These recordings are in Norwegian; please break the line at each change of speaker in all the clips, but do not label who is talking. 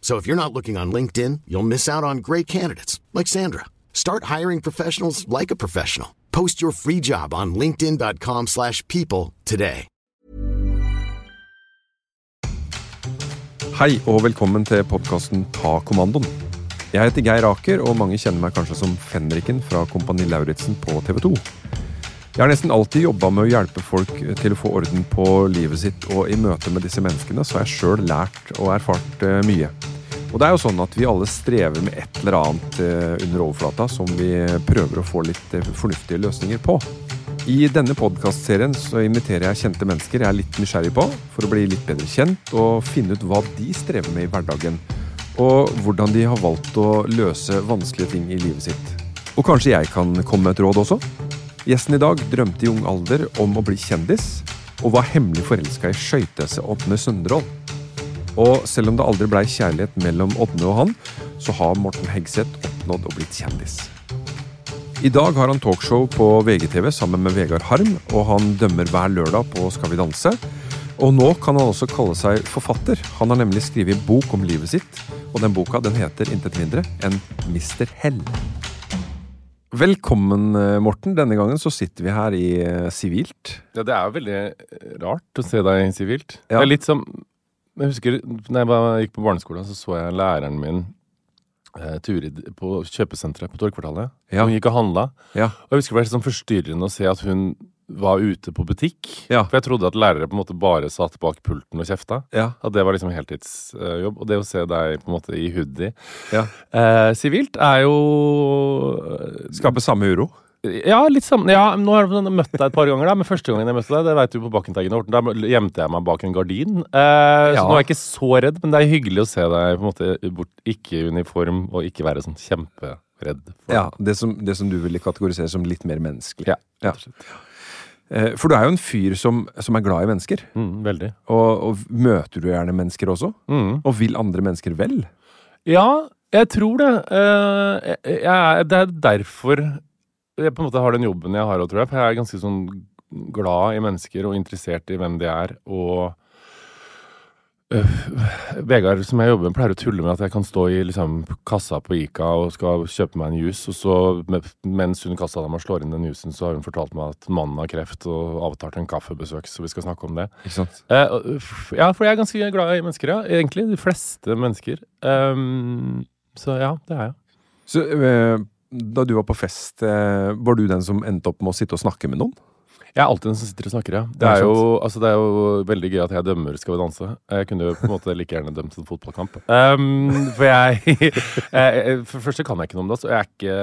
So if you're not looking on LinkedIn, you'll miss out on great candidates like Sandra. Start hiring professionals like a professional. Post your free job on linkedin.com/people today.
Hei og velkommen til podkasten Ta kommandoen. Jeg heter Geir Aker, og mange kjenner meg kanskje som Fenriken fra Kompani Lauritzen på TV 2. Jeg har nesten alltid jobba med å hjelpe folk til å få orden på livet sitt, og i møte med disse menneskene så har jeg sjøl lært og erfart eh, mye. Og det er jo sånn at vi alle strever med et eller annet eh, under overflata som vi prøver å få litt eh, fornuftige løsninger på. I denne podkastserien så inviterer jeg kjente mennesker jeg er litt nysgjerrig på, for å bli litt bedre kjent og finne ut hva de strever med i hverdagen. Og hvordan de har valgt å løse vanskelige ting i livet sitt. Og kanskje jeg kan komme med et råd også? Gjesten i dag drømte i ung alder om å bli kjendis, og var hemmelig forelska i skøytese Ådne Sønderål. Og selv om det aldri blei kjærlighet mellom Ådne og han, så har Morten Hegseth oppnådd å blitt kjendis. I dag har han talkshow på VGTV sammen med Vegard Harm, og han dømmer hver lørdag på Skal vi danse. Og nå kan han også kalle seg forfatter. Han har nemlig skrevet bok om livet sitt, og den boka den heter intet mindre enn Mister Hell. Velkommen, eh, Morten. Denne gangen så sitter vi her i eh, sivilt.
Ja, det er jo veldig eh, rart å se deg sivilt.
Ja.
Det er litt som Jeg husker da jeg gikk på barneskolen, så så jeg læreren min eh, Turid på kjøpesenteret på Torgkvartalet.
Ja.
Hun gikk og handla.
Ja.
Og jeg husker det var litt sånn forstyrrende å se at hun var ute på butikk.
Ja.
For jeg trodde at lærere på en måte bare satt bak pulten og kjefta.
Ja.
At det var liksom heltidsjobb. Og det å se deg på en måte i hoodie
Ja.
eh, sivilt er jo eh,
Skaper samme uro.
ja, litt sammen. Ja, nå har jeg møtt deg et par ganger, da, men første gangen jeg møtte deg, det vet du på Bakkenteigen Horten, da gjemte jeg meg bak en gardin. Eh,
Ja.
Så nå er jeg ikke så redd, men det er hyggelig å se deg på en måte bort, ikke i uniform og ikke være sånn kjemperedd. For
Ja, det som, det som du ville kategorisere som litt mer menneskelig.
Ja,
Ja. Eh, For du er jo en fyr som, som er glad i mennesker.
Mm, veldig.
Og, og møter du gjerne mennesker også?
Mm.
Og vil andre mennesker vel?
Ja, jeg tror det. Eh, jeg, jeg, det er derfor jeg på en måte har den jobben jeg har, tror jeg. For jeg er ganske sånn glad i mennesker og interessert i hvem de er. Og Vegard, som jeg jobber med, pleier å tulle med at jeg kan stå i liksom, kassa på Ica og skal kjøpe meg en juice, og så med, mens hun kassa dem og slår inn den juicen, så har hun fortalt meg at mannen har kreft og avtalt en kaffebesøk, så vi skal snakke om det.
Ikke sant?
Eh, ja, for jeg er ganske glad i mennesker, ja. Egentlig. De fleste mennesker. Um, så ja, det er jeg.
Så eh, da du var på fest, eh, var du den som endte opp med å sitte og snakke med noen?
Jeg er alltid den som sitter og snakker, ja. Det er, jo, altså, det er jo veldig gøy at jeg dømmer Skal vi danse. Jeg kunne jo på en måte like gjerne dømt en fotballkamp. Um, for jeg For det første kan jeg ikke noe om det. Så jeg er ikke,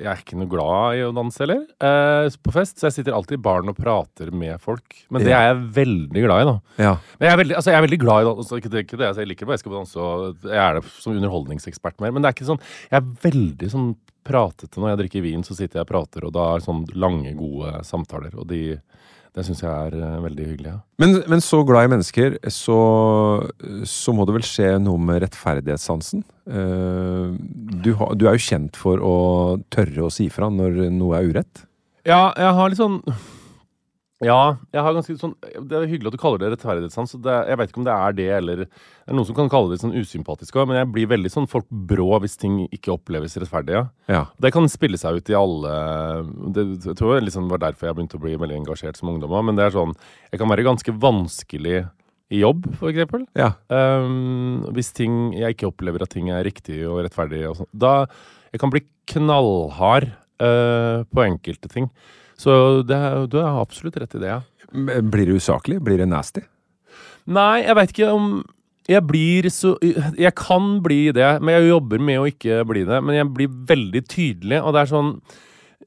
jeg er ikke noe glad i å danse heller. Uh, på fest. Så jeg sitter alltid i baren og prater med folk. Men det er jeg veldig glad i, da.
Ja.
Men jeg er veldig, altså jeg er veldig glad i dans. Altså ikke, det- ikke det, altså jeg liker bare Skal vi danse, og jeg er det som underholdningsekspert mer. Men det er ikke sånn Jeg er veldig sånn pratete når jeg drikker vin, så sitter jeg og prater, og da er sånn lange, gode samtaler. Og de, Det syns jeg er eh, veldig hyggelig. ja.
Men, men så glad i mennesker, så, så må det vel skje noe med rettferdighetssansen? Uh, du, har- du er jo kjent for å tørre å si fra når noe er urett.
Ja, jeg har litt sånn Ja, jeg har ganske sånn Det er hyggelig at du kaller det rettferdighetssans. Jeg vet ikke om det er det, eller Det er noen som kan kalle det sånn usympatisk òg, men jeg blir veldig sånn folk brå hvis ting ikke oppleves rettferdig. Ja.
Ja.
Det kan spille seg ut i alle det, Jeg tror det liksom var derfor jeg begynte å bli veldig engasjert som ungdom òg, men det er sånn Jeg kan være ganske vanskelig i jobb, for eksempel.
ja.
Um, hvis ting, jeg ikke opplever at ting er riktig og rettferdig og sånn. Da jeg kan bli knallhard uh, på enkelte ting. Så det, du har absolutt rett i det, ja.
Blir det usaklig? Blir det nasty?
Nei, jeg veit ikke om jeg blir så Jeg kan bli det, men jeg jobber med å ikke bli det. Men jeg blir veldig tydelig, og det er sånn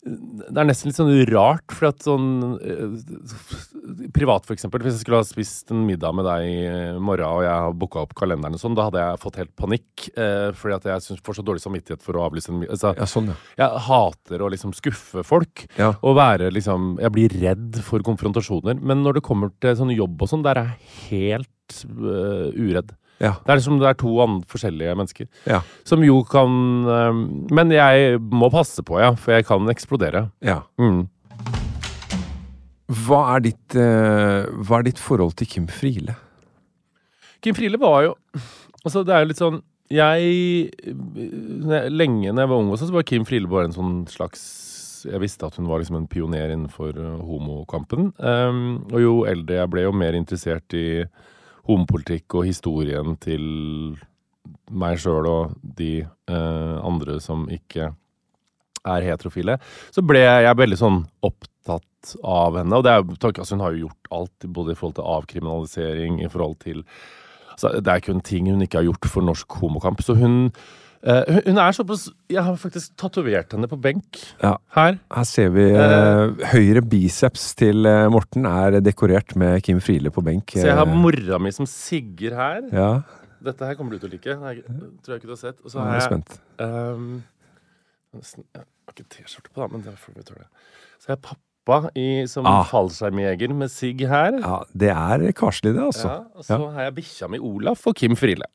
Det er nesten litt sånn rart, for at sånn eh, Privat, for eksempel. Hvis jeg skulle ha spist en middag med deg i morgen, og jeg har booka opp kalenderen og sånn, da hadde jeg fått helt panikk. Eh, fordi at jeg synes, får så dårlig samvittighet for å avlyse en middag. Altså,
Ja, sånn, ja.
jeg hater å liksom skuffe folk.
Ja.
Og være liksom Jeg blir redd for konfrontasjoner. Men når det kommer til sånn jobb og sånn, der er jeg helt uh, uredd.
Ja.
Det er liksom det er to forskjellige mennesker.
Ja.
Som jo kan øh, Men jeg må passe på, ja, for jeg kan eksplodere.
ja.
Mm.
Hva, er ditt, eh, hva er ditt forhold til Kim Friele?
Kim Friele var jo Altså, det er jo litt sånn Jeg Lenge når jeg var ung også, så var Kim Friele bare en sånn slags Jeg visste at hun var liksom en pioner innenfor uh, homokampen. Um, og jo eldre jeg ble, jo mer interessert i homopolitikk og historien til meg sjøl og de eh, andre som ikke er heterofile, så ble jeg veldig sånn opptatt av henne. Og det er, altså, hun har jo gjort alt, både i forhold til avkriminalisering, i forhold til altså, Det er kun ting hun ikke har gjort for norsk homokamp. Så hun eh, hun- er såpass Jeg har faktisk tatovert henne på benk
Ja.
her.
Her ser vi uh, høyre biceps til Morten er dekorert med Kim Friele på benk.
Så jeg har mora mi som sigger her.
ja,
Dette her kommer du til å like. Nei, tror jeg ikke du har sett. Og så
jeg
har
er
jeg
spent.
ehm, nesten, Jeg har ikke T-skjorte på, da, men det får vi tåle. Så jeg har pappa i, som
Ah.
fallskjermjeger med sigg her.
Ja, det er karslig, det, altså.
Ja, og så har jeg bikkja mi Olaf og Kim Friele.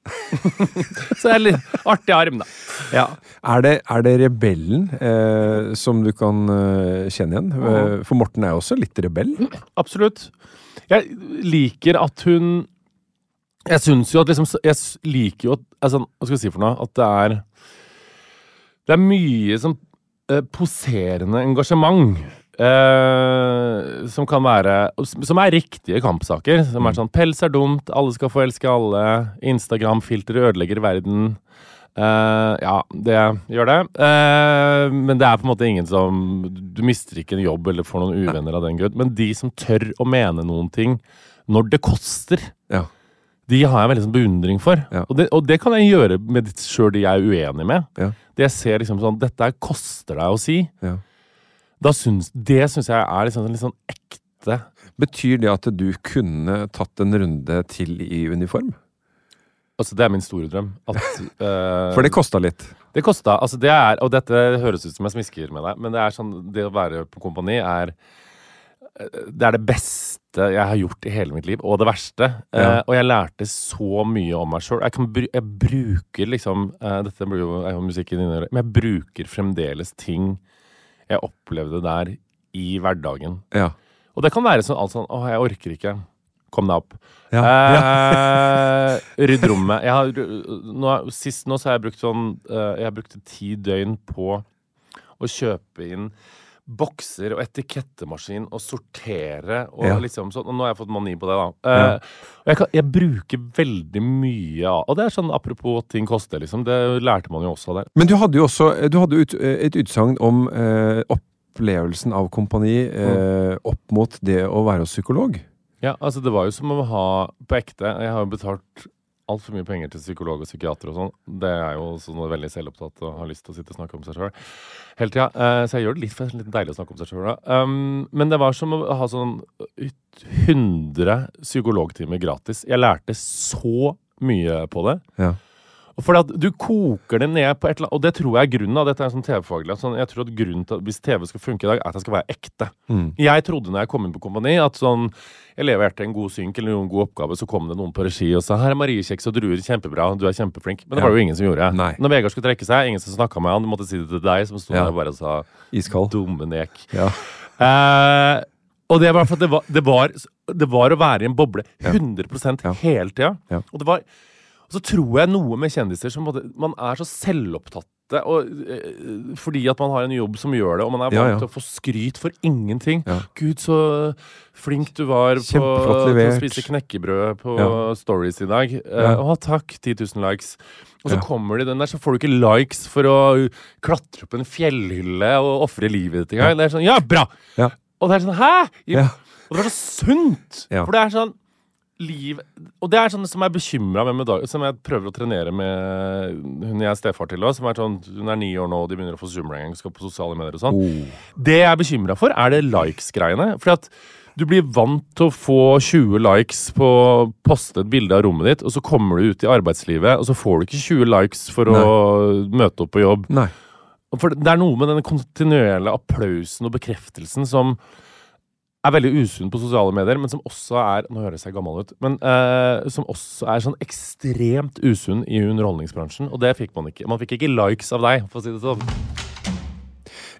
så det er litt artig arm, da.
Ja. Er, det, er det rebellen eh, som du kan eh, kjenne igjen? Eh, For Morten er jo også litt rebell.
Absolutt. Jeg liker at hun Jeg syns jo at liksom Jeg liker jo at altså, Hva skal jeg si for noe? At det er Det er mye som eh, poserende engasjement. Eh, som kan være Som er riktige kampsaker. Som er sånn 'pels er dumt', 'alle skal få elske alle', 'Instagram-filtre ødelegger verden'. Uh, ja, det gjør det. Uh, men det er på en måte ingen som Du mister ikke en jobb eller får noen uvenner av den grunn. Men de som tør å mene noen ting når det koster,
Ja.
de har jeg veldig sånn beundring for.
Ja.
Og, det, og det kan jeg gjøre med sjøl de jeg er uenig med.
Ja.
Det jeg ser liksom sånn Dette koster deg å si.
Ja.
Da syns, det syns jeg er liksom, litt sånn ekte.
Betyr det at du kunne tatt en runde til i uniform?
Altså, det er min store drøm. At, uh,
For det kosta litt.
Det kosta Altså, det er Og dette høres ut som jeg smisker med deg, men det er sånn Det å være på kompani er Det er det beste jeg har gjort i hele mitt liv, og det verste.
Ja.
Uh, og jeg lærte så mye om meg sjøl. Jeg, br jeg bruker liksom uh, Dette blir jo, er jo musikken inni øret, men jeg bruker fremdeles ting jeg opplevde der i hverdagen.
Ja.
Og det kan være sånn alt sånn Å, jeg orker ikke. Kom deg opp.
Ja.
Eh, rydd rommet. Jeg har, nå, sist nå så har jeg brukt sånn eh, Jeg brukte brukt ti døgn på å kjøpe inn bokser og etikettemaskin og sortere og
Ja.
liksom sånn. Og nå har jeg fått mani på det, da. Eh, og jeg, kan, jeg bruker veldig mye av Og det er sånn apropos ting koster, liksom. Det lærte man jo også av det.
Men du hadde jo også du hadde ut, et utsagn om eh, opplevelsen av kompani eh, opp mot det å være psykolog.
Ja, altså det var jo som å ha på ekte Jeg har jo betalt altfor mye penger til psykolog og psykiater og sånn. Det er jo også noe veldig selvopptatt og har lyst til å sitte og snakke om seg sjøl hele tida. Eh, så jeg gjør det litt, for litt deilig å snakke om seg sjøl. Um, men det var som å ha sånn 100 psykologtimer gratis. Jeg lærte så mye på det.
Ja.
For du koker det ned på et eller annet Og det tror jeg er grunnen. da, Dette er sånn TV-faglig. Sånn, jeg tror at grunnen til at Hvis TV skal funke i dag, er at det skal være ekte.
Mm.
Jeg trodde når jeg kom inn på Kompani, at sånn jeg leverte en god synk eller en god oppgave, så kom det noen på regi og sa 'Her er mariekjeks og druer, kjempebra, du er kjempeflink'. Men det var det jo ingen som gjorde.
Nei.
Når Vegard skulle trekke seg, ingen som snakka med han, du måtte si det til deg, som sto
Ja.
der og bare sa
Iskald.
'dumme nek'.
Ja.
Eh, og det var for at det var, det var, det var å være i en boble 100
Ja.
hele tida. Og det var og så tror jeg noe med kjendiser som Man er så selvopptatte og, eh, fordi at man har en jobb som gjør det, og man er vant
Ja, ja.
til å få skryt for ingenting.
Ja.
Gud, så flink du var på, til å spise knekkebrød på. Stories i dag. Eh. Å, takk. 10 000 likes. Og så kommer de den der, så får du ikke likes for å klatre opp en fjellhylle og ofre livet ditt engang. Det er sånn Ja, bra! Og det er sånn Hæ?! Og det var så sunt! For det er sånn liv Og det er sånn som jeg er bekymra med med dag, Som jeg prøver å trenere med hun jeg er stefar til Også, som er sånn Hun er ni år nå, og de begynner å få Zoom-ring, skal på sosiale medier og sånn.
Oh.
Det jeg er bekymra for, er det likes-greiene. Fordi at du blir vant til å få 20 likes på å poste et bilde av rommet ditt, og så kommer du ut i arbeidslivet, og så får du ikke 20 likes for å møte opp på jobb.
Nei.
For det er noe med denne kontinuerlige applausen og bekreftelsen som er veldig usunn på sosiale medier, men som også er Nå høres jeg gammel ut, men uh, som også er sånn ekstremt usunn i underholdningsbransjen. Og det fikk man ikke. Man fikk ikke likes av deg, for å si det sånn.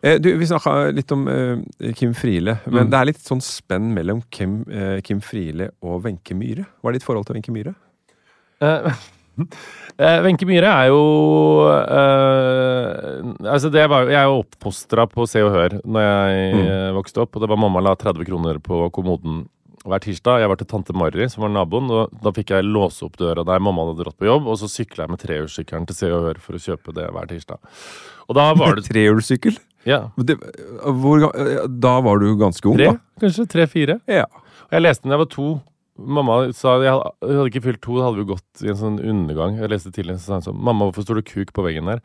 Eh, du, vi snakka litt om eh, Kim Friele, men
Mm.
det er litt sånn spenn mellom Kim, eh, Kim Friele og Wenche Myhre. Hva er ditt forhold til Wenche Myhre?
Eh, Wenche Myhre er jo eh, Altså, det var Jeg er jo oppfostra på Se og Hør når jeg
Mm.
eh, vokste opp, og det var mamma la 30 kroner på kommoden hver tirsdag. Jeg var til tante Mari, som var naboen, og da fikk jeg låse opp døra der mamma hadde dratt på jobb, og så sykla jeg med trehjulssykkelen til Se og Hør for å kjøpe det hver tirsdag. Og da var det
Trehjulssykkel?
Ja.
Det- hvor eh, Da var du ganske ung,
Tre,
da?
kanskje? Tre-fire?
Ja.
Og jeg leste den da jeg var to. Mamma sa hadde, jeg hadde ikke fylt to, da hadde vi gått i en sånn undergang. Jeg leste tidligere, så sa hun sånn Mamma, hvorfor står det kuk på veggen der?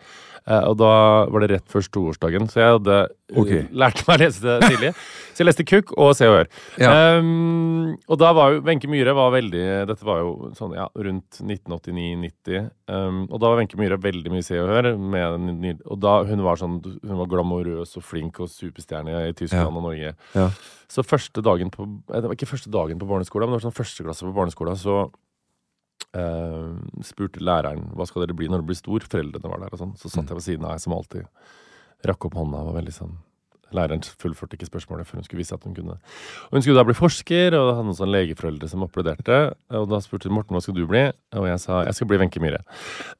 Eh, og da var det rett før storårsdagen. så jeg hadde eh, Lærte meg å lese det tidlig. så jeg leste kuk og Se og Hør.
Ja.
Um, og da var jo Wenche Myhre var veldig Dette var jo sånn ja, rundt 1989-90. Um, og da var Wenche Myhre veldig mye Se og Hør. Med, og da hun var sånn Hun var glamorøs og flink og superstjerne i Tyskland
Ja.
og Norge.
Ja.
Så første dagen på eh, Det var ikke første dagen på barneskolen, men det var sånn første klasse på barneskolen. Så uh, spurte læreren hva skal dere bli når dere blir stor. Foreldrene var der og sånn. Så satt jeg ved siden av, jeg som alltid rakk opp hånda og var veldig sånn Læreren fullførte ikke spørsmålet før hun skulle vise at hun kunne. Og Hun skulle da bli forsker, og hadde noen sånne legeforeldre som applauderte. Og da spurte hun Morten hva skal du bli, og jeg sa jeg skal bli Wenche Myhre.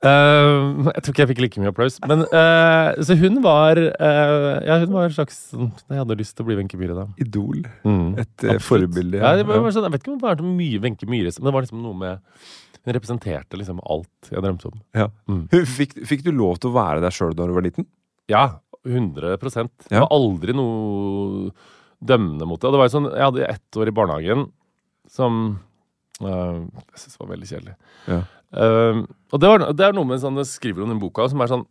Uh, jeg tror ikke jeg fikk like mye applaus. Men, uh, så hun var uh, Ja, hun var en slags sånn, Jeg hadde lyst til å bli Wenche Myhre da.
Idol.
Mm.
Et forbilde.
Ja, det var, var sånn, jeg vet ikke om det var så mye Wenche Myhre, men det var liksom noe med Hun representerte liksom alt jeg drømte om.
Ja.
Mm.
Fikk, fikk du lov til å være deg sjøl da du var liten?
Ja, 100 Det var aldri noe dømmende mot det. Det var sånn, Jeg hadde ett år i barnehagen som øh, jeg synes var veldig kjedelig.
Ja.
Uh, og det, var, det er noe med sånn, det skriver om den boka som er sånn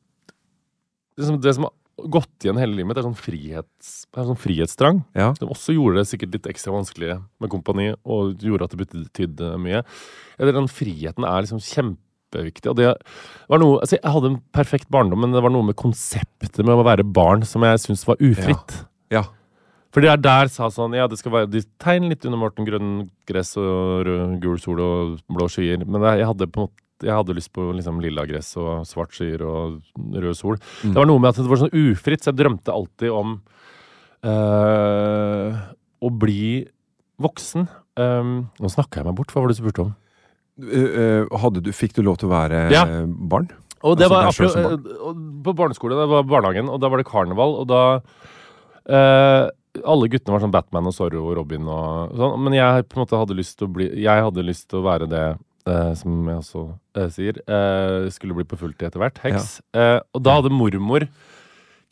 Det som, det som har gått igjen hele livet mitt, er sånn, frihets, er sånn frihetstrang.
Ja.
Som også gjorde det sikkert litt ekstra vanskelig med kompani, og gjorde at det betydde mye. Eller den friheten er liksom kjempeviktig. Og det var noe, altså jeg hadde en perfekt barndom, men det var noe med konseptet med å være barn som jeg syntes var ufritt.
Ja.
For det der, der sa sånn Ja, det skal være de tegn litt under Morten grønn gress og rød, gul sol og blå skyer. Men jeg hadde på en måte jeg hadde lyst på liksom lilla gress og svart skyer og rød sol. Det var noe med at det var sånn ufritt, så jeg drømte alltid om øh, å bli voksen. Um, nå snakka jeg meg bort. Hva var det du spurte om?
Eh, eh, hadde du, fikk du lov til å være
Ja.
eh, barn?
Og det
Altså,
var akkurat- og På barneskolen, det var barnehagen, og da var det karneval, og da eh, Alle guttene var sånn Batman og Zorro og Robin og sånn, men jeg på en måte hadde lyst til å bli Jeg hadde lyst til å være det eh, som jeg også eh, sier, eh, skulle bli på fulltid etter hvert. Heks. Eh, og da hadde mormor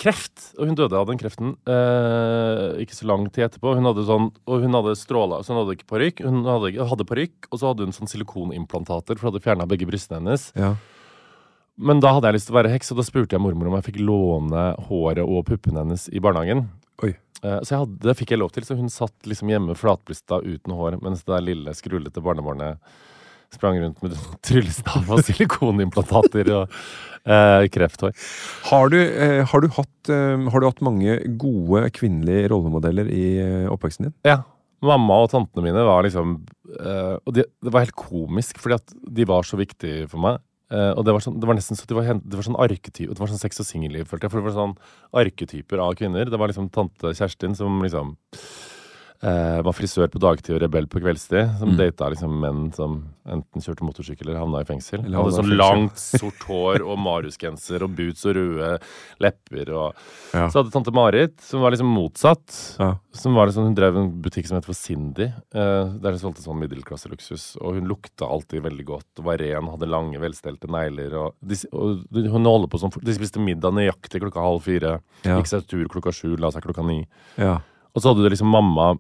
kreft, og hun døde av den kreften eh, ikke så lang tid etterpå. Hun hadde sånn, og hun hadde stråla, så hun hadde ikke parykk. Hun hadde, hadde parykk, og så hadde hun sånn silikonimplantater, for hun hadde fjerna begge brystene hennes.
Ja.
Men da hadde jeg lyst til å være heks, og da spurte jeg mormor om jeg fikk låne håret og puppene hennes i barnehagen.
Oi.
Eh, Så jeg hadde, det fikk jeg lov til, så hun satt liksom hjemme flatbrysta uten hår, mens det der lille, skrullete barnebarnet Sprang rundt med tryllestav og silikonimplantater og eh, krefthår.
Har du, eh, har, du hatt, eh, har du hatt mange gode kvinnelige rollemodeller i eh, oppveksten din?
Ja. Mamma og tantene mine var liksom eh, Og de, det var helt komisk, fordi at de var så viktige for meg. Uh, og det var, sånn, det var nesten så at de var, det var sånn arketyp, det var sånn sex og singelliv, følte jeg. For det var sånn arketyper av kvinner. Det var liksom tante Kjerstin som liksom eh, var frisør på dagtid og rebell på kveldstid. Som data liksom menn som enten kjørte motorsykkel eller havna i fengsel.
Eller
Hadde sånn langt, sort hår og mariusgenser og boots og røde lepper. Og
Ja.
Så hadde tante Marit, som var liksom motsatt.
Ja.
Som var liksom, Hun drev en butikk som het for Cindy, uh, der hun solgte sånn middelklasseluksus. Og hun lukta alltid veldig godt, og var ren, hadde lange, velstelte negler. Og, de, og hun holder på sånn, de spiste middag nøyaktig klokka halv fire.
Ja.
Gikk seg tur klokka sju, la seg klokka ni.
Ja.
Og så hadde du liksom mamma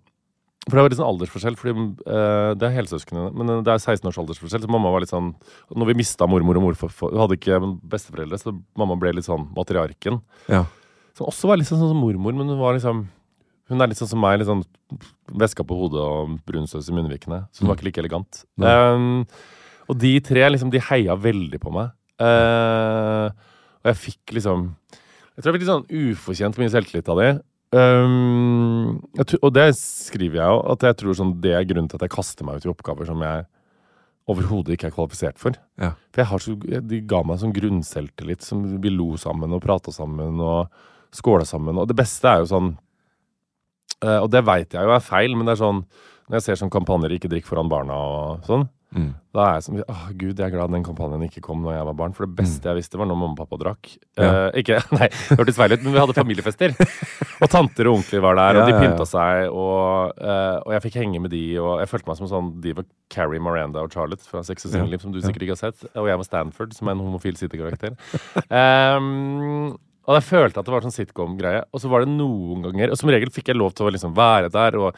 For det var litt sånn aldersforskjell, fordi uh, det er helsøsknene, men det er 16 års aldersforskjell, så mamma var litt sånn Når vi mista mormor og morfar Hun hadde ikke besteforeldre, så mamma ble litt sånn matriarken.
Ja.
Som også var litt sånn som mormor, men hun var liksom Hun er litt sånn som meg, litt sånn veska på hodet og brunsaus i munnvikene. Så hun var ikke like elegant. Um, og de tre, liksom, de heia veldig på meg. Uh, og jeg fikk liksom Jeg tror jeg fikk litt sånn ufortjent mye selvtillit av de. Um, tror, og det skriver jeg jo, at jeg tror sånn, det er grunnen til at jeg kaster meg ut i oppgaver som jeg overhodet ikke er kvalifisert for.
Ja.
For jeg har så, de ga meg sånn grunnselvtillit som vi lo sammen og prata sammen og skåla sammen. Og det beste er jo sånn eh, Og det veit jeg jo er feil, men det er sånn når jeg ser sånn kampanjer 'ikke drikk foran barna' og sånn,
Mm.
da er jeg sånn Åh, gud, jeg er glad den kampanjen ikke kom når jeg var barn. For det beste jeg visste, var når mamma og pappa drakk.
Ja.
Eh, ikke, nei, det hørtes feil ut, men vi hadde familiefester. og tanter og onkler var der, og
Ja,
de
ja, ja.
pynta seg, og, eh, og jeg fikk henge med de, og jeg følte meg som sånn De var Carrie, Miranda og Charlotte fra Sex og Singelliv, som du sikkert ikke har sett. Og jeg var Stanford, som er en homofil sitekarakter. Um, og jeg følte at det var sånn sitcom-greie. Og så var det noen ganger Og som regel fikk jeg lov til å liksom være der og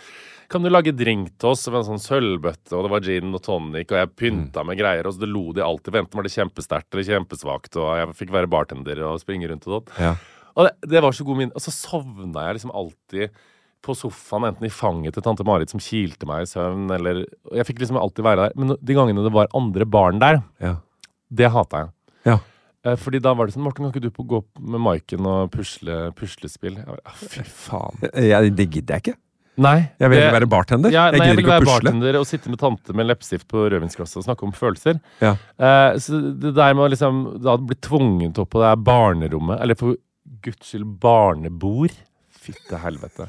Kan du lage drink til oss? Med en sånn sølvbøtte, og det var gin og tonic, og jeg pynta med greier, og så det lo de alltid. Enten var det kjempesterkt eller kjempesvakt, og jeg fikk være bartender og springe rundt og sånn.
Ja.
Og det, det var så god minne. Og så sovna jeg liksom alltid på sofaen, enten i fanget til tante Marit som kilte meg i søvn, eller Jeg fikk liksom alltid være der. Men de gangene det var andre barn der,
Ja.
det hata jeg.
Ja.
Eh, Fordi da var det sånn Morten, kan ikke du på gå med Maiken og pusle puslespill? Jeg bare, ah, fy faen.
Jeg, det gidder jeg ikke.
Nei.
Jeg vil
ikke
være bartender.
Ja,
jeg
nei, jeg vil være bartender og sitte med tante med leppestift på rødvinsglasset og snakke om følelser.
Ja.
Eh, så det der med å liksom da bli tvunget opp på det her barnerommet, eller for guds skyld barnebord Fytte helvete.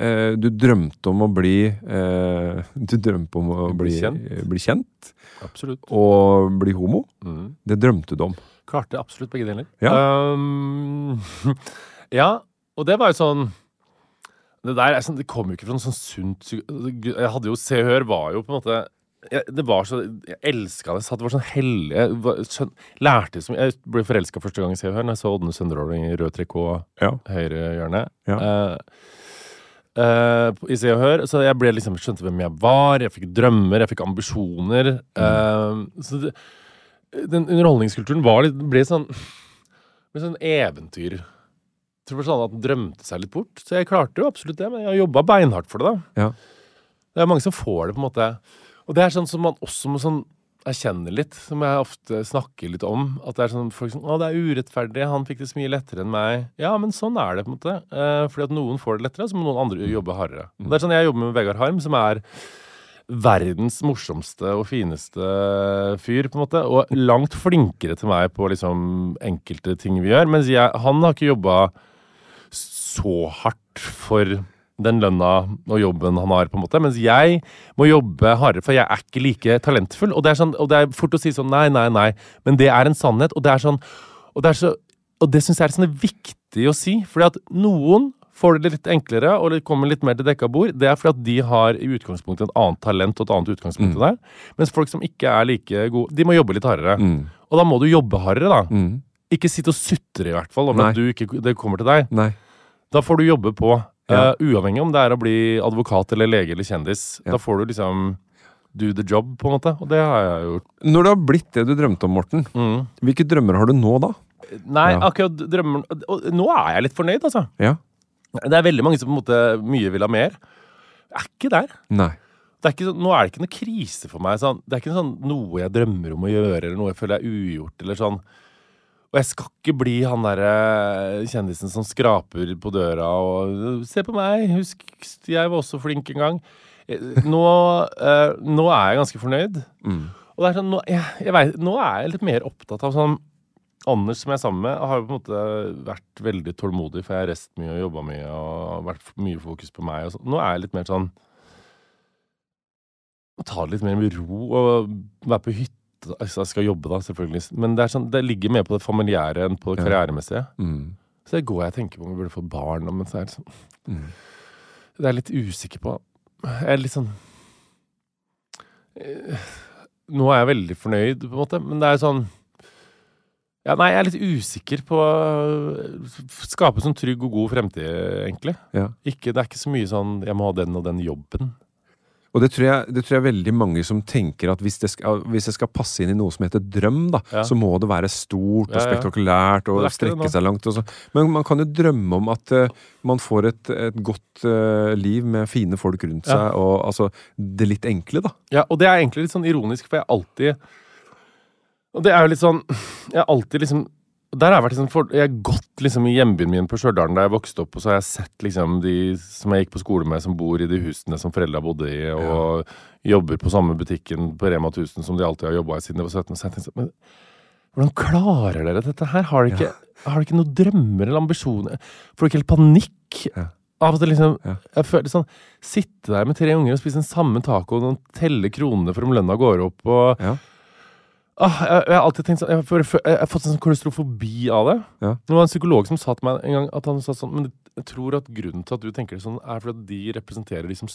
Eh, du drømte om å bli eh, Du drømte om å
Bli
bli,
kjent.
eh, bli kjent
Absolutt.
og bli homo.
Mm.
Det drømte du om.
Klarte absolutt begge deler.
Ja.
Um, ja, og det var jo sånn Det der er sånn, det kom jo ikke fra noe sånn sunt Jeg hadde jo Se og Hør var jo på en måte jeg, Det var så Jeg elska det. Så det var sånn hellig Jeg var- skjøn, lærte som. Jeg ble forelska første gang i Se og Hør, når jeg så Ådne Sønderåling i rød trikot,
Ja.
høyre hjørne.
Ja.
Eh, på- I Se og Hør. Så jeg ble liksom skjønte hvem jeg var. Jeg fikk drømmer, jeg fikk ambisjoner. Eh, så det, den underholdningskulturen var litt, ble sånn ble sånn eventyr. Jeg tror det var sånn at den drømte seg litt bort. Så jeg klarte jo absolutt det, men jeg har jobba beinhardt for det, da.
Ja.
Det er mange som får det, på en måte. Og det er sånn som man også må sånn erkjenne litt, som jeg ofte snakker litt om. At det er sånn folk som Å, det er urettferdig, han fikk det så mye lettere enn meg. Ja, men sånn er det, på en måte. Eh, fordi at noen får det lettere, så må noen andre jobbe hardere. Mm. Det er sånn jeg jobber med Vegard Harm, som er verdens morsomste og fineste fyr, på en måte. Og langt flinkere til meg på liksom enkelte ting vi gjør. Mens jeg, han har ikke jobba så hardt for den lønna og jobben han har, på en måte. Mens jeg må jobbe hardere, for jeg er ikke like talentfull. Og det er, sånn, og det er fort å si sånn nei, nei, nei. Men det er en sannhet, og det er sånn Og det, er så, og det syns jeg er sånn viktig å si. Fordi at noen får det litt enklere, og kommer litt mer til dekka bord. Det er fordi at de har i utgangspunktet et annet talent og et annet utgangspunkt
Mm.
der. Mens folk som ikke er like gode, de må jobbe litt hardere.
Mm.
Og da må du jobbe hardere, da.
Mm.
Ikke sitte og sutre, i hvert fall, om
Nei.
at du ikke, det kommer til deg.
Nei.
Da får du jobbe på.
Ja.
eh, uavhengig om det er å bli advokat eller lege eller kjendis.
Ja.
Da får du liksom do the job, på en måte. Og det har jeg gjort.
Når det har blitt det du drømte om, Morten,
Mm.
hvilke drømmer har du nå, da?
Nei,
Ja.
akkurat drømmer nå er jeg litt fornøyd, altså.
Ja.
Det er veldig mange som på en måte mye vil ha mer. Jeg er ikke der.
Nei.
Det er ikke, nå er det ikke noe krise for meg. Sånn. Det er ikke sånn noe jeg drømmer om å gjøre, eller noe jeg føler er ugjort, eller sånn. Og jeg skal ikke bli han derre kjendisen som skraper på døra og Se på meg, husk, jeg var også flink en gang. Eh, Nå, eh, nå er jeg ganske fornøyd.
Mm.
Og det er sånn, nå, jeg, jeg vet, nå er jeg litt mer opptatt av sånn Anders som jeg er sammen med, har på en måte vært veldig tålmodig, for jeg har reist mye og jobba mye og vært mye fokus på meg. Og sånn. Nå er jeg litt mer sånn Å ta det litt mer med ro og være på Altså, jeg skal jobbe, da, selvfølgelig. Men det, er sånn, det ligger mer på det familiære enn på det karrieremessige.
Mm.
Så det går jeg og tenker på om vi burde få barn. Men så er det sånn
Mm.
Det er jeg litt usikker på. Jeg er litt sånn eh, Nå er jeg veldig fornøyd, på en måte, men det er sånn ja, Nei, jeg er litt usikker på å Skape sånn trygg og god fremtid, egentlig.
Ja.
Ikke, det er ikke så mye sånn 'jeg må ha den og den jobben'.
Og det tror, jeg, det tror jeg veldig mange som tenker at hvis det, skal, hvis det skal passe inn i noe som heter drøm, da,
Ja.
så må det være stort og spektakulært og strekke seg langt. Men man kan jo drømme om at uh, man får et, et godt uh, liv med fine folk rundt seg, og altså det litt enkle, da.
Ja, og det er egentlig litt sånn ironisk, for jeg alltid Og det er jo litt sånn Jeg har alltid liksom der har jeg vært liksom for, Jeg har gått liksom i hjembyen min på Stjørdal da jeg vokste opp, og så har jeg sett liksom de som jeg gikk på skole med, som bor i de husene som foreldra bodde i, og jobber på samme butikken på Rema 1000 som de alltid har jobba i siden de var 17. Så jeg tenkte sånn, Men hvordan klarer dere dette her? Har dere ikke, har dere ikke noen drømmer eller ambisjoner? Får dere ikke helt panikk?
Ja.
Av og til liksom
Ja.
Jeg føler sånn Sitte der med tre unger og spise den samme tacoen og telle kronene for om lønna går opp og
Ja.
Ah, jeg, jeg har alltid tenkt sånn Jeg, får- jeg, har fått en sånn klaustrofobi av det.
Ja.
Det var en psykolog som sa til meg en gang at han sa sånn Men jeg tror at grunnen til at du tenker det sånn, er fordi at de representerer de som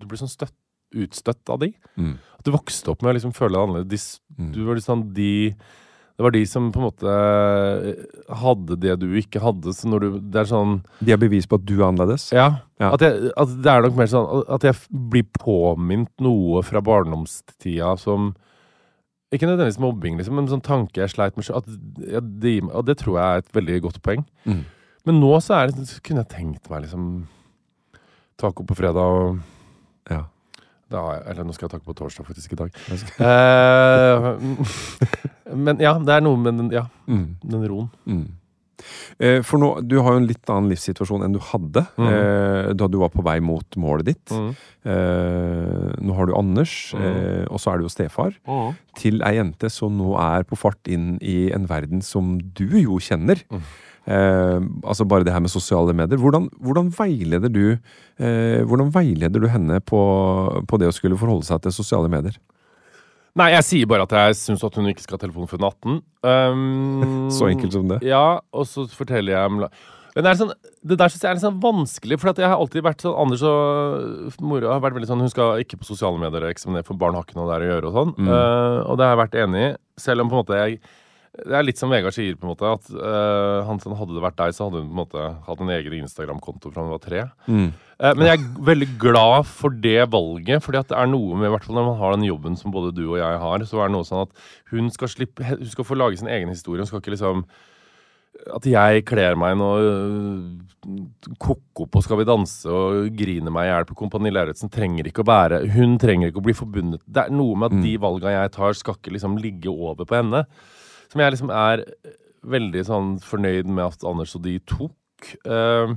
Du blir sånn støtt, utstøtt av de.
Mm.
At du vokste opp med å liksom føle deg annerledes. De,
Mm.
du var liksom de Det var de som på en måte hadde det du ikke hadde. Så når du Det er sånn
De har bevis på at du er annerledes.
ja.
Ja.
At, jeg, at det er nok mer sånn at jeg blir påminnet noe fra barndomstida som Ikke nødvendigvis mobbing, liksom, men sånn tanke jeg sleit med. At og det tror jeg er et veldig godt poeng.
Mm.
Men nå så er det, så kunne jeg tenkt meg liksom Taco på fredag og
Ja.
da, Eller nå skal jeg taco på torsdag, faktisk, i dag. Eh, men ja, det er noe med den, ja,
Mm.
den roen.
Mm. Eh, For nå, du har jo en litt annen livssituasjon enn du hadde
Mm.
eh, da du var på vei mot målet ditt.
Mm.
Eh, nå har du Anders,
Mm.
eh, og så er du jo stefar til ei jente som nå er på fart inn i en verden som du jo kjenner.
Mm.
Eh, altså bare det her med sosiale medier. Hvordan, hvordan, veileder du, eh, hvordan veileder du henne på, på det å skulle forholde seg til sosiale medier?
Nei, jeg sier bare at jeg syns at hun ikke skal ha telefon før hun er 18. Um,
Så enkelt som det.
Ja, og så forteller jeg Men det, er sånn, det der syns jeg er litt sånn vanskelig, for jeg har alltid vært sånn Anders og mora har vært veldig sånn Hun skal ikke på sosiale medier eksaminere, for barn har ikke noe der å gjøre og sånn. Eh, og det har jeg vært enig i, selv om på en måte jeg det er litt som Vegard sier, på en måte, at uh, han, sånn, hadde det vært deg, så hadde hun på en måte hatt en egen Instagram-konto fra hun var tre. Eh, men jeg er veldig glad for det valget, fordi at det er noe med, i hvert fall når man har den jobben som både du og jeg har, så er det noe sånn at hun skal slippe, hun skal få lage sin egen historie. Hun skal ikke liksom at jeg kler meg noe øh, ko-ko på Skal vi danse og griner meg i hjel på Kompani Lauritzen, trenger ikke å være Hun trenger ikke å bli forbundet Det er noe med at de valga jeg tar, skal ikke liksom ligge over på henne. Som jeg liksom er veldig sånn fornøyd med at Anders og de tok. Uh,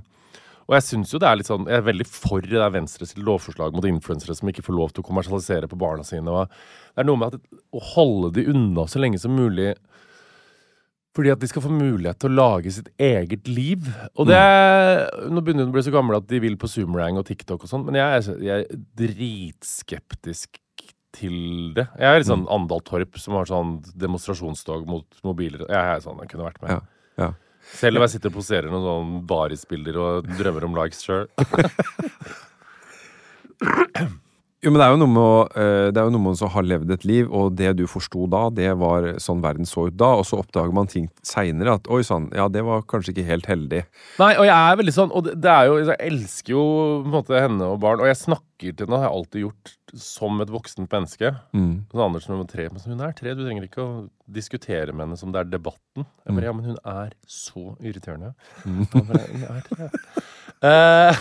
og jeg synes jo det er litt sånn Jeg er veldig for det der Venstres lovforslag mot influensere som ikke får lov til å kommersialisere på barna sine. Og det er noe med at å holde de unna så lenge som mulig fordi at de skal få mulighet til å lage sitt eget liv. Og det Nå begynner de å bli så gamle at de vil på Zoomerang og TikTok og sånn, men jeg er, jeg er dritskeptisk til det. Jeg er litt sånn Andal Torp som har sånn demonstrasjonstog mot mobiler. Jeg er sånn, jeg kunne vært med.
Ja, ja.
Selv om jeg sitter og poserer noen sånn barisbilder og drømmer om likes sjøl.
Jo, men det er jo noe med å, eh, det er jo noe med å ha levd et liv, og det du forsto da, det var sånn verden så ut da, og så oppdager man ting seinere at oi sann, ja, det var kanskje ikke helt heldig.
Nei, og jeg er veldig sånn Og det, er jo Jeg elsker jo på en måte henne og barn, og jeg snakker til henne, har jeg alltid gjort, som et voksent menneske.
Mm.
Sånn Andersen nummer tre. Men hun er tre, du trenger ikke å diskutere med henne som det er debatten. Jeg bare, ja, men hun er så irriterende. Bare, hun er tre. Eh,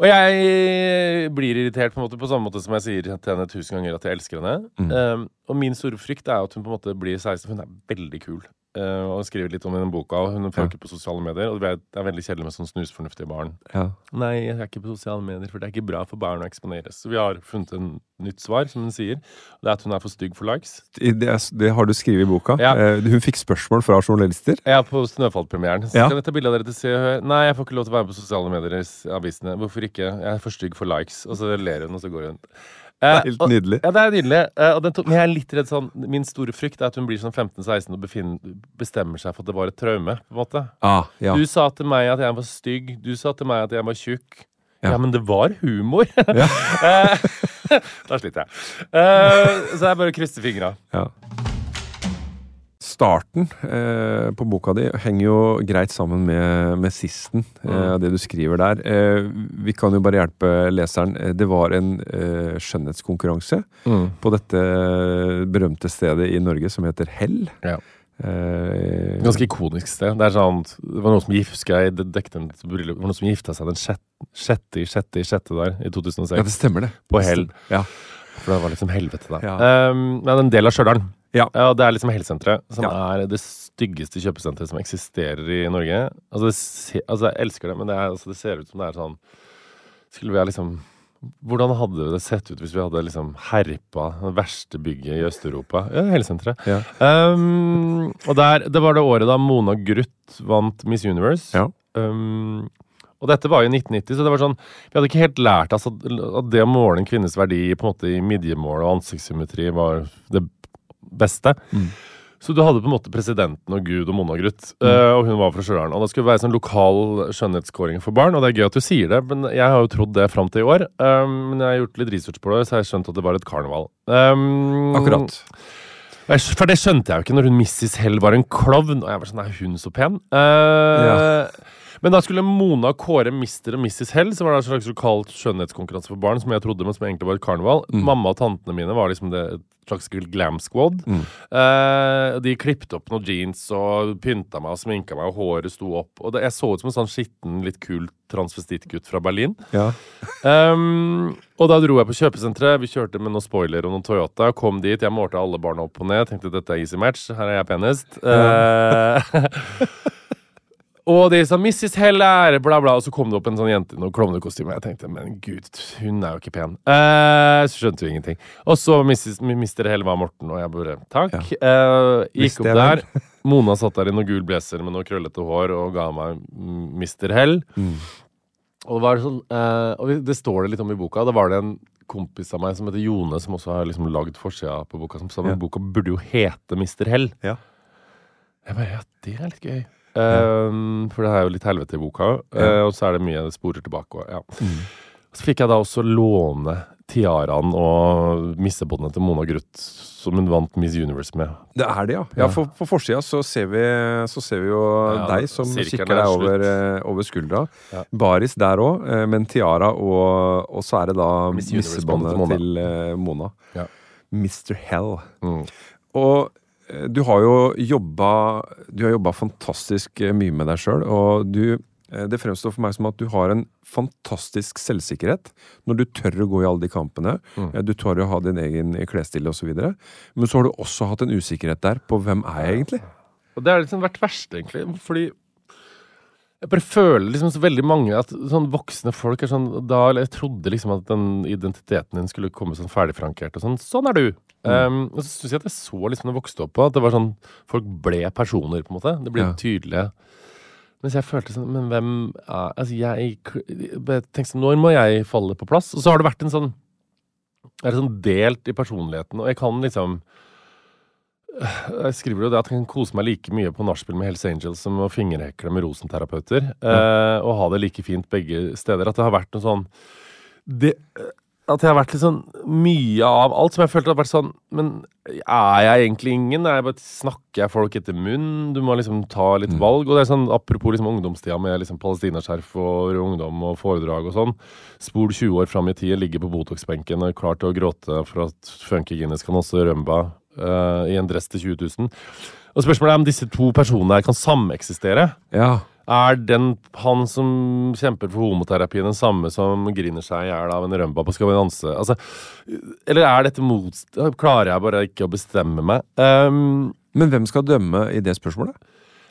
og jeg blir irritert på en måte på samme måte som jeg sier til henne tusen ganger at jeg elsker henne. Eh, og min store frykt er at hun på en måte blir 16. for Hun er veldig kul. Eh, og skriver litt om den boka. Og hun får
Ja.
ikke på sosiale medier. Og det er- veldig kjedelig med sånn snusfornuftige barn.
Ja.
Nei, jeg er ikke på sosiale medier, for det er ikke bra for barn å eksponeres. Så vi har funnet en nytt svar, som hun sier. Det er at hun er for stygg for likes.
Det, er- det har du skrevet i boka.
Ja.
Uh, Hun fikk spørsmål fra journalister.
Ja, på Snøfall-premieren. Så
Ja.
kan jeg ta bilde av dere til Se og Hør. Nei, jeg får ikke lov til å være med på sosiale medier i avisene. Hvorfor ikke? Jeg er for stygg for likes. Og så ler hun, og så går hun. Eh,
Helt
og-
nydelig.
Ja, det er nydelig. Eh, tok, men jeg er litt redd sånn Min store frykt er at hun blir sånn 15-16 og befinner, bestemmer seg for at det var et traume. på en måte
Ah, ja.
Du sa til meg at jeg var stygg. Du sa til meg at jeg var tjukk.
Ja.
Ja, men det var humor. Eh, da sliter jeg. Så jeg bare krysser fingra.
Ja. Starten eh, på boka di henger jo greit sammen med, med sisten, eh, det du skriver der. Eh, vi kan jo bare hjelpe leseren. Eh, Det var en eh, skjønnhetskonkurranse på dette berømte stedet i Norge som heter Hell.
Ja.
Eh,
Ganske ikonisk sted. Det sånn Det var noen som var som gifta seg den sjette, sjette i sjette i sjette der i 2006.
ja, det stemmer, det.
På Hell.
Ja.
For det var liksom helvete der.
Ja.
Um, men en del av Stjørdal.
Ja.
og det er liksom helsesenteret som
Ja.
er det styggeste kjøpesenteret som eksisterer i Norge. Altså, se, altså jeg elsker det, men det, er, altså, det ser ut som det er sånn Skulle vi ha liksom Hvordan hadde det sett ut hvis vi hadde liksom herpa det verste bygget i Øst-Europa? Ja, helsesenteret.
Ja.
Um, og der, det var det året da Mona Gruth vant Miss Universe.
Ja.
Um, og dette var jo 1990, så det var sånn Vi hadde ikke helt lært oss at, at det å måle en kvinnes verdi på en måte i midjemål og ansiktssymmetri var det beste. Så du hadde på en måte presidenten og Gud og Mona Gruth, mm. og hun var fra Stjørdal. Og det skulle være sånn lokal skjønnhetskåring for barn, og det er gøy at du sier det, men jeg har jo trodd det fram til i år. Um, men jeg har gjort litt research på det, så har jeg skjønt at det var et karneval. Um,
Akkurat.
For det skjønte jeg jo ikke når hun Mrs. Hell var en klovn. Og jeg var sånn, er hun så pen? Eh, Men da skulle Mona kåre Mister og Mrs. Hell, som var en slags lokal skjønnhetskonkurranse for barn, som jeg trodde, men som egentlig var et karneval. Mamma og tantene mine var liksom det et slags glam squad. Eh, de klippet opp noen jeans og pynta meg og sminka meg, og håret sto opp. Og det, jeg så ut som en sånn skitten, litt kul transvestittgutt fra Berlin.
Ja.
Um, og da dro jeg på kjøpesenteret. Vi kjørte med noen spoiler og noen Toyota. Kom dit, jeg målte alle barna opp og ned. Tenkte dette er easy match. Her er jeg penest. Eh, og de sa 'Mrs. Hell er bla, bla', og så kom det opp en sånn jente i noe klovnekostyme. Jeg tenkte 'men gud, hun er jo ikke pen'. Eh, så skjønte jo ingenting. Og så. Mr. Hell var Morten, og jeg bare 'takk'. Eh, gikk opp der. Mona satt der i noe gul blazer med noe krøllete hår og ga meg mm, Mr. Hell. Og det var sånn eh, Og vi- det står det litt om i boka. Da var det en kompis av meg som heter Jone, som også har liksom lagd forsida på boka, som sa
Ja.
boka burde jo hete Mr. Hell.
Ja.
Jeg bare Ja, det er litt gøy. Um, for det er jo litt helvete i boka, uh, og så er det mye det sporer tilbake. Og, ja. Så fikk jeg da også låne tiaraen og missebåndene til Mona Gruth, som hun vant Miss Universe med.
Det er det, ja. ja for, på forsida så, ser vi, så ser vi jo
Ja,
deg som kikker
er
deg over, eh, over skuldra.
Ja.
Baris der òg, men en tiara, og, og så er det da
Miss
missebåndet
til
til eh, Mona.
Ja.
Mr. Hell.
Mm.
Og eh, du har jo jobba Du har jobba fantastisk eh, mye med deg sjøl, og du eh, det fremstår for meg som at du har en fantastisk selvsikkerhet når du tør å gå i alle de kampene.
Mm.
Eh, Du tør å ha din egen klesstil osv. Men så har du også hatt en usikkerhet der på hvem er jeg egentlig?
Og det har liksom vært verst, egentlig. Fordi jeg bare føler liksom så veldig mange at sånn voksne folk er sånn da, Jeg trodde liksom at den identiteten din skulle komme sånn ferdigfrankert og sånn. Sånn er du! Um, og så syns jeg at jeg så liksom det vokste opp på at det var sånn Folk ble personer, på en måte. Det ble
Ja.
tydelige. Mens jeg følte sånn Men hvem er Altså, jeg jeg tenkte sånn Når må jeg falle på plass? Og så har det vært en sånn Jeg er sånn delt i personligheten, og jeg kan liksom jeg skriver jo det at jeg kan kose meg like mye på nachspiel med Hells Angels som å fingerhekle med rosenterapeuter. Eh, og ha det like fint begge steder. At det har vært noe sånn det, At jeg har vært litt sånn mye av alt som jeg følte har vært sånn Men er jeg egentlig ingen? Er jeg bare, snakker jeg folk etter munn? Du må liksom ta litt valg. Og det er sånn apropos liksom ungdomstida med liksom palestinaskjerf og ungdom og foredrag og sånn. Spol 20 år fram i tid, ligger på Botox-benken og klar til å gråte for at Funky Guinness kan også rømba uh, i en dress til 20 000. Og spørsmålet er om disse to personene her kan sameksistere.
Ja.
Er den han som kjemper for homoterapi, den samme som griner seg i hjel av en rømba på Skal vi danse? Altså, eller er dette mot... Klarer jeg bare ikke å bestemme meg? Um,
Men hvem skal dømme i det spørsmålet?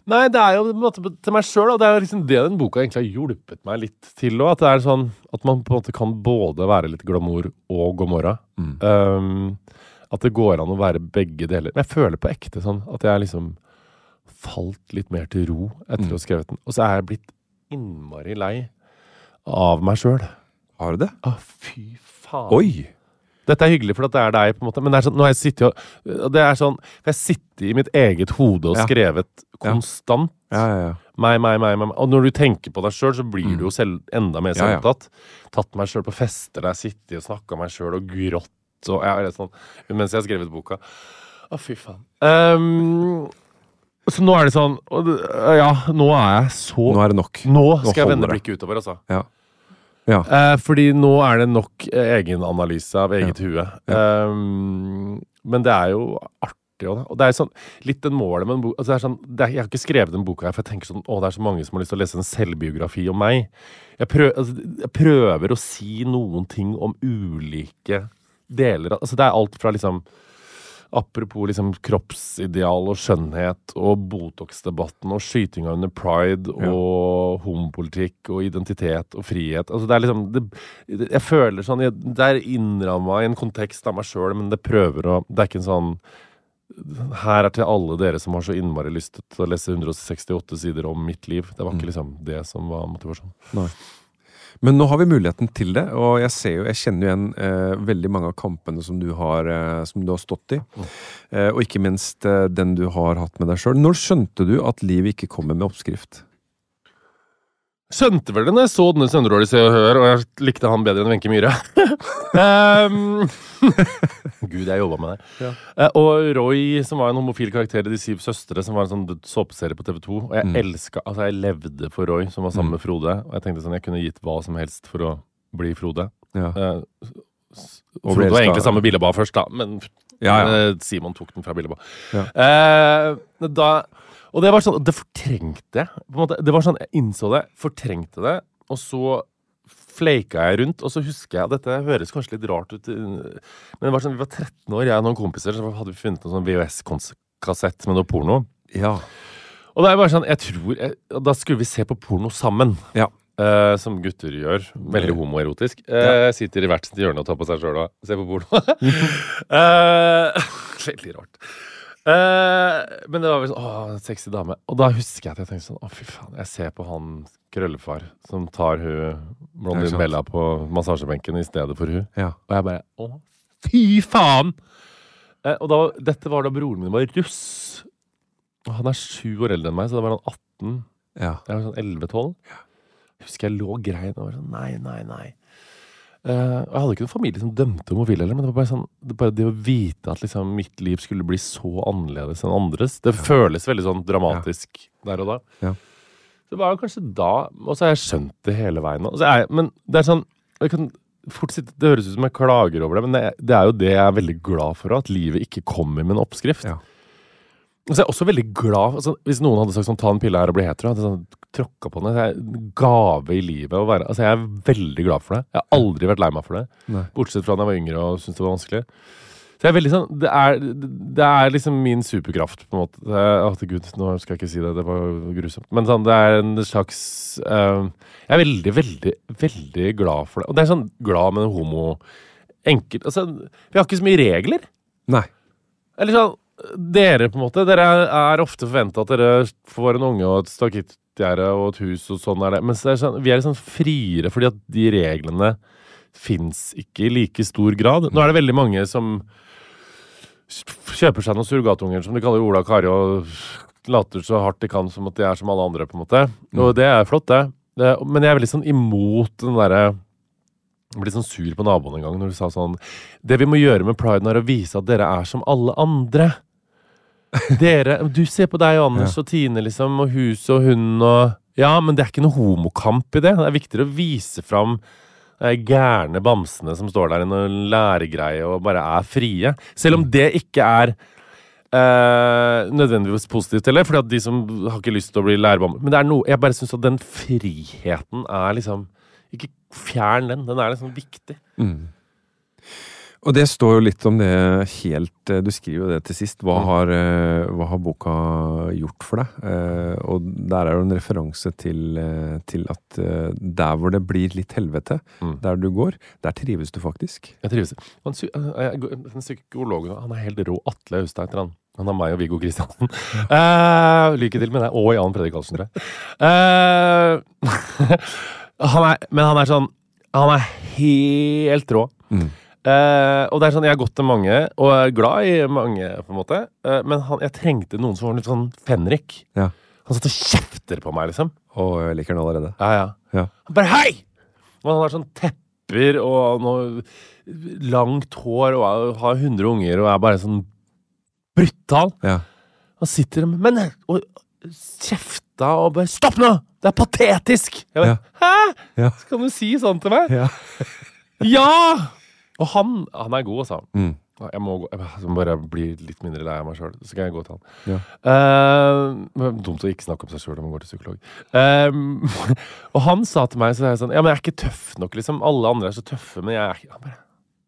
Nei, det er jo måte til meg sjøl, og det er liksom det den boka egentlig har hjulpet meg litt til òg. At det er sånn at man på en måte kan både være litt glamour og gomorra. Um, at det går an å være begge deler. Men jeg føler på ekte sånn at jeg liksom falt litt mer til ro etter å ha skrevet den. Og så er jeg blitt innmari lei av meg sjøl.
Har du det?
Å, fy faen.
Oi!
Dette er hyggelig, for at det er deg, på en måte. Men det er sånn, nå har jeg sittet og Det er sånn jeg sitter i mitt eget hode og
Ja.
skrevet konstant.
Ja, ja, ja.
Meg, meg, meg, meg. Og når du tenker på deg sjøl, så blir du jo selv, enda mer
Mm. Ja.
Tatt meg sjøl på fester der jeg sitter og snakka meg sjøl og grått og sånn, mens jeg har skrevet boka. Å, fy faen. Ehm, så nå er det sånn Ja, nå er jeg så
Nå er det nok.
Nå
Nå
skal jeg vende blikket utover, altså.
Ja. Ja.
Eh, fordi nå er det nok eh, egenanalyse av eget hue. Ehm, men det er jo artig òg, da. Og det er sånn, litt den målet med en bok altså det sånn, er, Jeg har ikke skrevet den boka her, for jeg tenker sånn Å, det er så mange som har lyst til å lese en selvbiografi om meg. Jeg, prøv, altså, jeg prøver å si noen ting om ulike deler av Altså det er alt fra liksom Apropos liksom kroppsideal og skjønnhet og Botox-debatten og skytinga under pride og homopolitikk og identitet og frihet. Altså det er liksom det, Jeg føler sånn jeg, Det er innramma i en kontekst av meg sjøl, men det prøver å Det er ikke en sånn her er til alle dere som har så innmari lyst til å lese 168 sider om mitt liv. Det var ikke liksom det som var motivasjonen.
Nei. Men nå har vi muligheten til det, og jeg ser jo, jeg kjenner jo igjen eh, veldig mange av kampene som du har, eh, som du har stått i. Eh, og ikke minst eh, den du har hatt med deg sjøl. Når skjønte du at livet ikke kommer med oppskrift?
Skjønte vel det når jeg så denne Sønderål i Se og Hør, og jeg likte han bedre enn Wenche Myhre. um, Gud, jeg jobba med det. Eh, og Roy, som var en homofil karakter i De syv søstre, som var en sånn såpeserie på TV 2. Og jeg elska Altså, jeg levde for Roy, som var sammen med Frode. Og jeg tenkte sånn, jeg kunne gitt hva som helst for å bli Frode.
Ja.
Uh,
Og
Frode var egentlig sammen med Billeba først, da, men
Ja, ja.
eh, Simon tok den fra Billeba.
Ja.
Uh, da, og det var sånn Det fortrengte jeg. På en måte. Det var sånn, Jeg innså det, fortrengte det, og så fleika jeg rundt. Og så husker jeg dette høres kanskje litt rart ut, eh, men det var sånn, vi var 13 år, jeg og noen kompiser, så hadde vi funnet en sånn VHS-kassett med noe porno.
Ja.
Og det er bare sånn, jeg tror jeg, Da skulle vi se på porno sammen.
Ja.
Uh, som gutter gjør. Veldig homoerotisk. Eh, Sitter i hvert sitt hjørne og tar på seg sjøl og ser på porno. uh, veldig rart. Eh, men det var vel sånn Å, sexy dame. Og da husker jeg at jeg tenkte sånn Å, fy faen. Jeg ser på han krøllefar som tar hun
Ja, ikke
Bella på massasjebenken i stedet for hun.
ja.
Og jeg bare Å, fy faen! Eh, og da, dette var da broren min var russ. Og han er sju år eldre enn meg, så da var han 18.
Ja.
Jeg var sånn 11-12. Husker jeg lå og grein og var sånn Nei, nei, nei. Eh, og jeg hadde ikke noen familie som dømte homofile heller, men det var bare sånn det, bare det å vite at liksom mitt liv skulle bli så annerledes enn andres, det føles veldig sånn dramatisk der og da.
Ja.
Så det var kanskje da Og så har jeg skjønt det hele veien jeg, men det er sånn jeg kan fort sitte, Det høres ut som jeg klager over det, men det, det er jo det jeg er veldig glad for, at livet ikke kommer med en oppskrift.
Ja.
Og så er jeg også veldig glad altså, Hvis noen hadde sagt sånn, ta en pille her og bli hetero, hadde jeg sånn, tråkka på. Det er en gave i livet å være Altså, jeg er veldig glad for det. Jeg har aldri vært lei meg for det.
Nei.
Bortsett fra da jeg var yngre og syntes det var vanskelig. Så jeg er veldig sånn Det er, det er liksom min superkraft, på en måte. Å, gud, nå skal jeg ikke si det, det var grusomt. Men sånn, det er en slags uh, Jeg er veldig, veldig, veldig glad for det. Og det er sånn glad med homo Enkelt Altså, vi har ikke så mye regler.
Nei.
Eller sånn Dere, på en måte. Dere er, er ofte forventa at dere får en unge og et stakittgjerde og et hus, og sånn er det. Men så er sånn, vi er sånn friere fordi at de reglene fins ikke i like stor grad. Nå er det veldig mange som kjøper seg noen surrogatunger, som de kaller Ola og Kari, og later så hardt de kan som at de er som alle andre, på en måte. Og det er flott, det. det men jeg er veldig sånn imot den derre jeg ble sånn sur på naboen en gang når du sa sånn Det vi må gjøre med priden, er å vise at dere er som alle andre. Dere Du ser på deg og Anders og Tine, liksom, og huset og hunden og Ja, men det er ikke noe homokamp i det. Det er viktigere å vise fram de gærne bamsene som står der i noen læregreie og bare er frie. Selv om det ikke er eh, nødvendigvis positivt heller, at de som har ikke lyst til å bli lærebamser Men det er noe Jeg bare syns at den friheten er liksom Ikke fjern den. Den er liksom viktig.
Og det står jo litt om det helt eh, Du skriver jo det til sist. Hva,
Mm.
har, eh, hva har boka gjort for deg? Eh, Og der er jo en referanse til, til at der hvor det blir litt helvete,
Mm.
der du går, der trives du faktisk.
Jeg trives. Han, den psykologen han er helt rå. Atle Austad heter han. Han har meg og Viggo Kristiansen. Uh, lykke til med det. Og Jan Fredrik Karlsen, tror jeg. Uh, han er, men han er sånn Han er helt rå.
Mm.
Eh, og det er sånn, Jeg har gått til mange, og er glad i mange, på en måte. Uh, men han, jeg trengte noen som var litt sånn fenrik.
Ja.
Han satt og kjefter på meg, liksom.
Og jeg liker den allerede.
Ja, ja.
Ja.
Han bare hei! Og han har sånn tepper og noe langt hår og er- har 100 unger og er bare sånn brutal.
Ja.
Han sitter Men og kjefta og bare Stopp nå! Det er patetisk! Jeg bare, Hæ?!
Ja.
Skal du si sånn til meg?
Ja.
Og han, han er god, altså.
Mm.
Jeg må, gå, jeg må bare bli litt mindre lei av meg sjøl, så kan jeg gå til han.
Ja.
Uh, dumt å ikke snakke om seg sjøl når man går til psykolog. Uh, og han sa til meg så er jeg sånn Ja, men jeg er ikke tøff nok, liksom. Alle andre er så tøffe, men jeg er ikke bare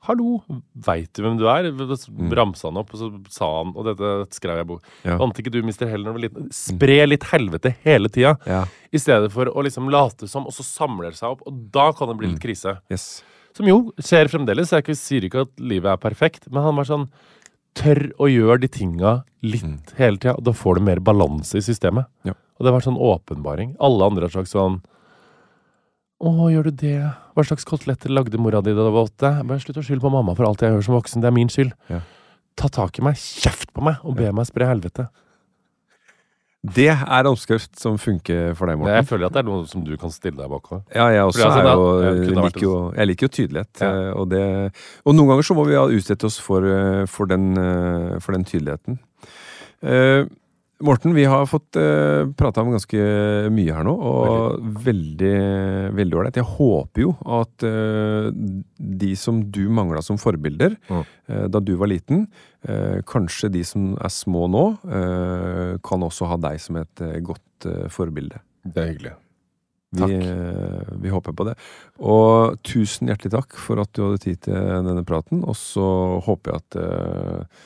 Hallo, veit du hvem du er? Mm. ramsa han opp, og så sa han Og dette skrev jeg bok.
Ja.
Ante ikke du Mr. Hell når du var liten? Spre litt helvete hele tida.
Ja.
I stedet for å liksom late som, og så samler det seg opp. Og da kan det bli litt krise.
Yes.
Som jo skjer fremdeles. Jeg sier ikke at livet er perfekt, men han var sånn Tør å gjøre de tinga litt hele tida, og da får du mer balanse i systemet.
Ja.
Og det var sånn åpenbaring. Alle andre har sagt sånn Å, gjør du det? Hva slags koteletter lagde mora di da du var åtte? Bare slutt å skylde på mamma for alt jeg gjør som voksen. Det er min skyld.
Ja.
Ta tak i meg, kjeft på meg, og be meg spre helvete.
Det er oppskrift som funker for deg, Morten.
Jeg føler at det er noe som du kan stille deg bak Også.
Ja, jeg også
Fordi altså,
jo,
kunne vært
liker jo, jeg liker jo tydelighet.
Ja.
eh, Og, det, og noen ganger så må vi utsette oss for, eh, for, den, eh, for den tydeligheten. Eh, Morten, vi har fått uh, prata om ganske mye her nå, og veldig veldig ålreit. Jeg håper jo at uh, de som du mangla som forbilder
Mm.
uh, da du var liten, uh, kanskje de som er små nå, eh, kan også ha deg som et eh, godt eh, forbilde.
Det er hyggelig.
Vi,
Takk.
eh, vi håper på det. Og tusen hjertelig takk for at du hadde tid til denne praten. Og så håper jeg at eh,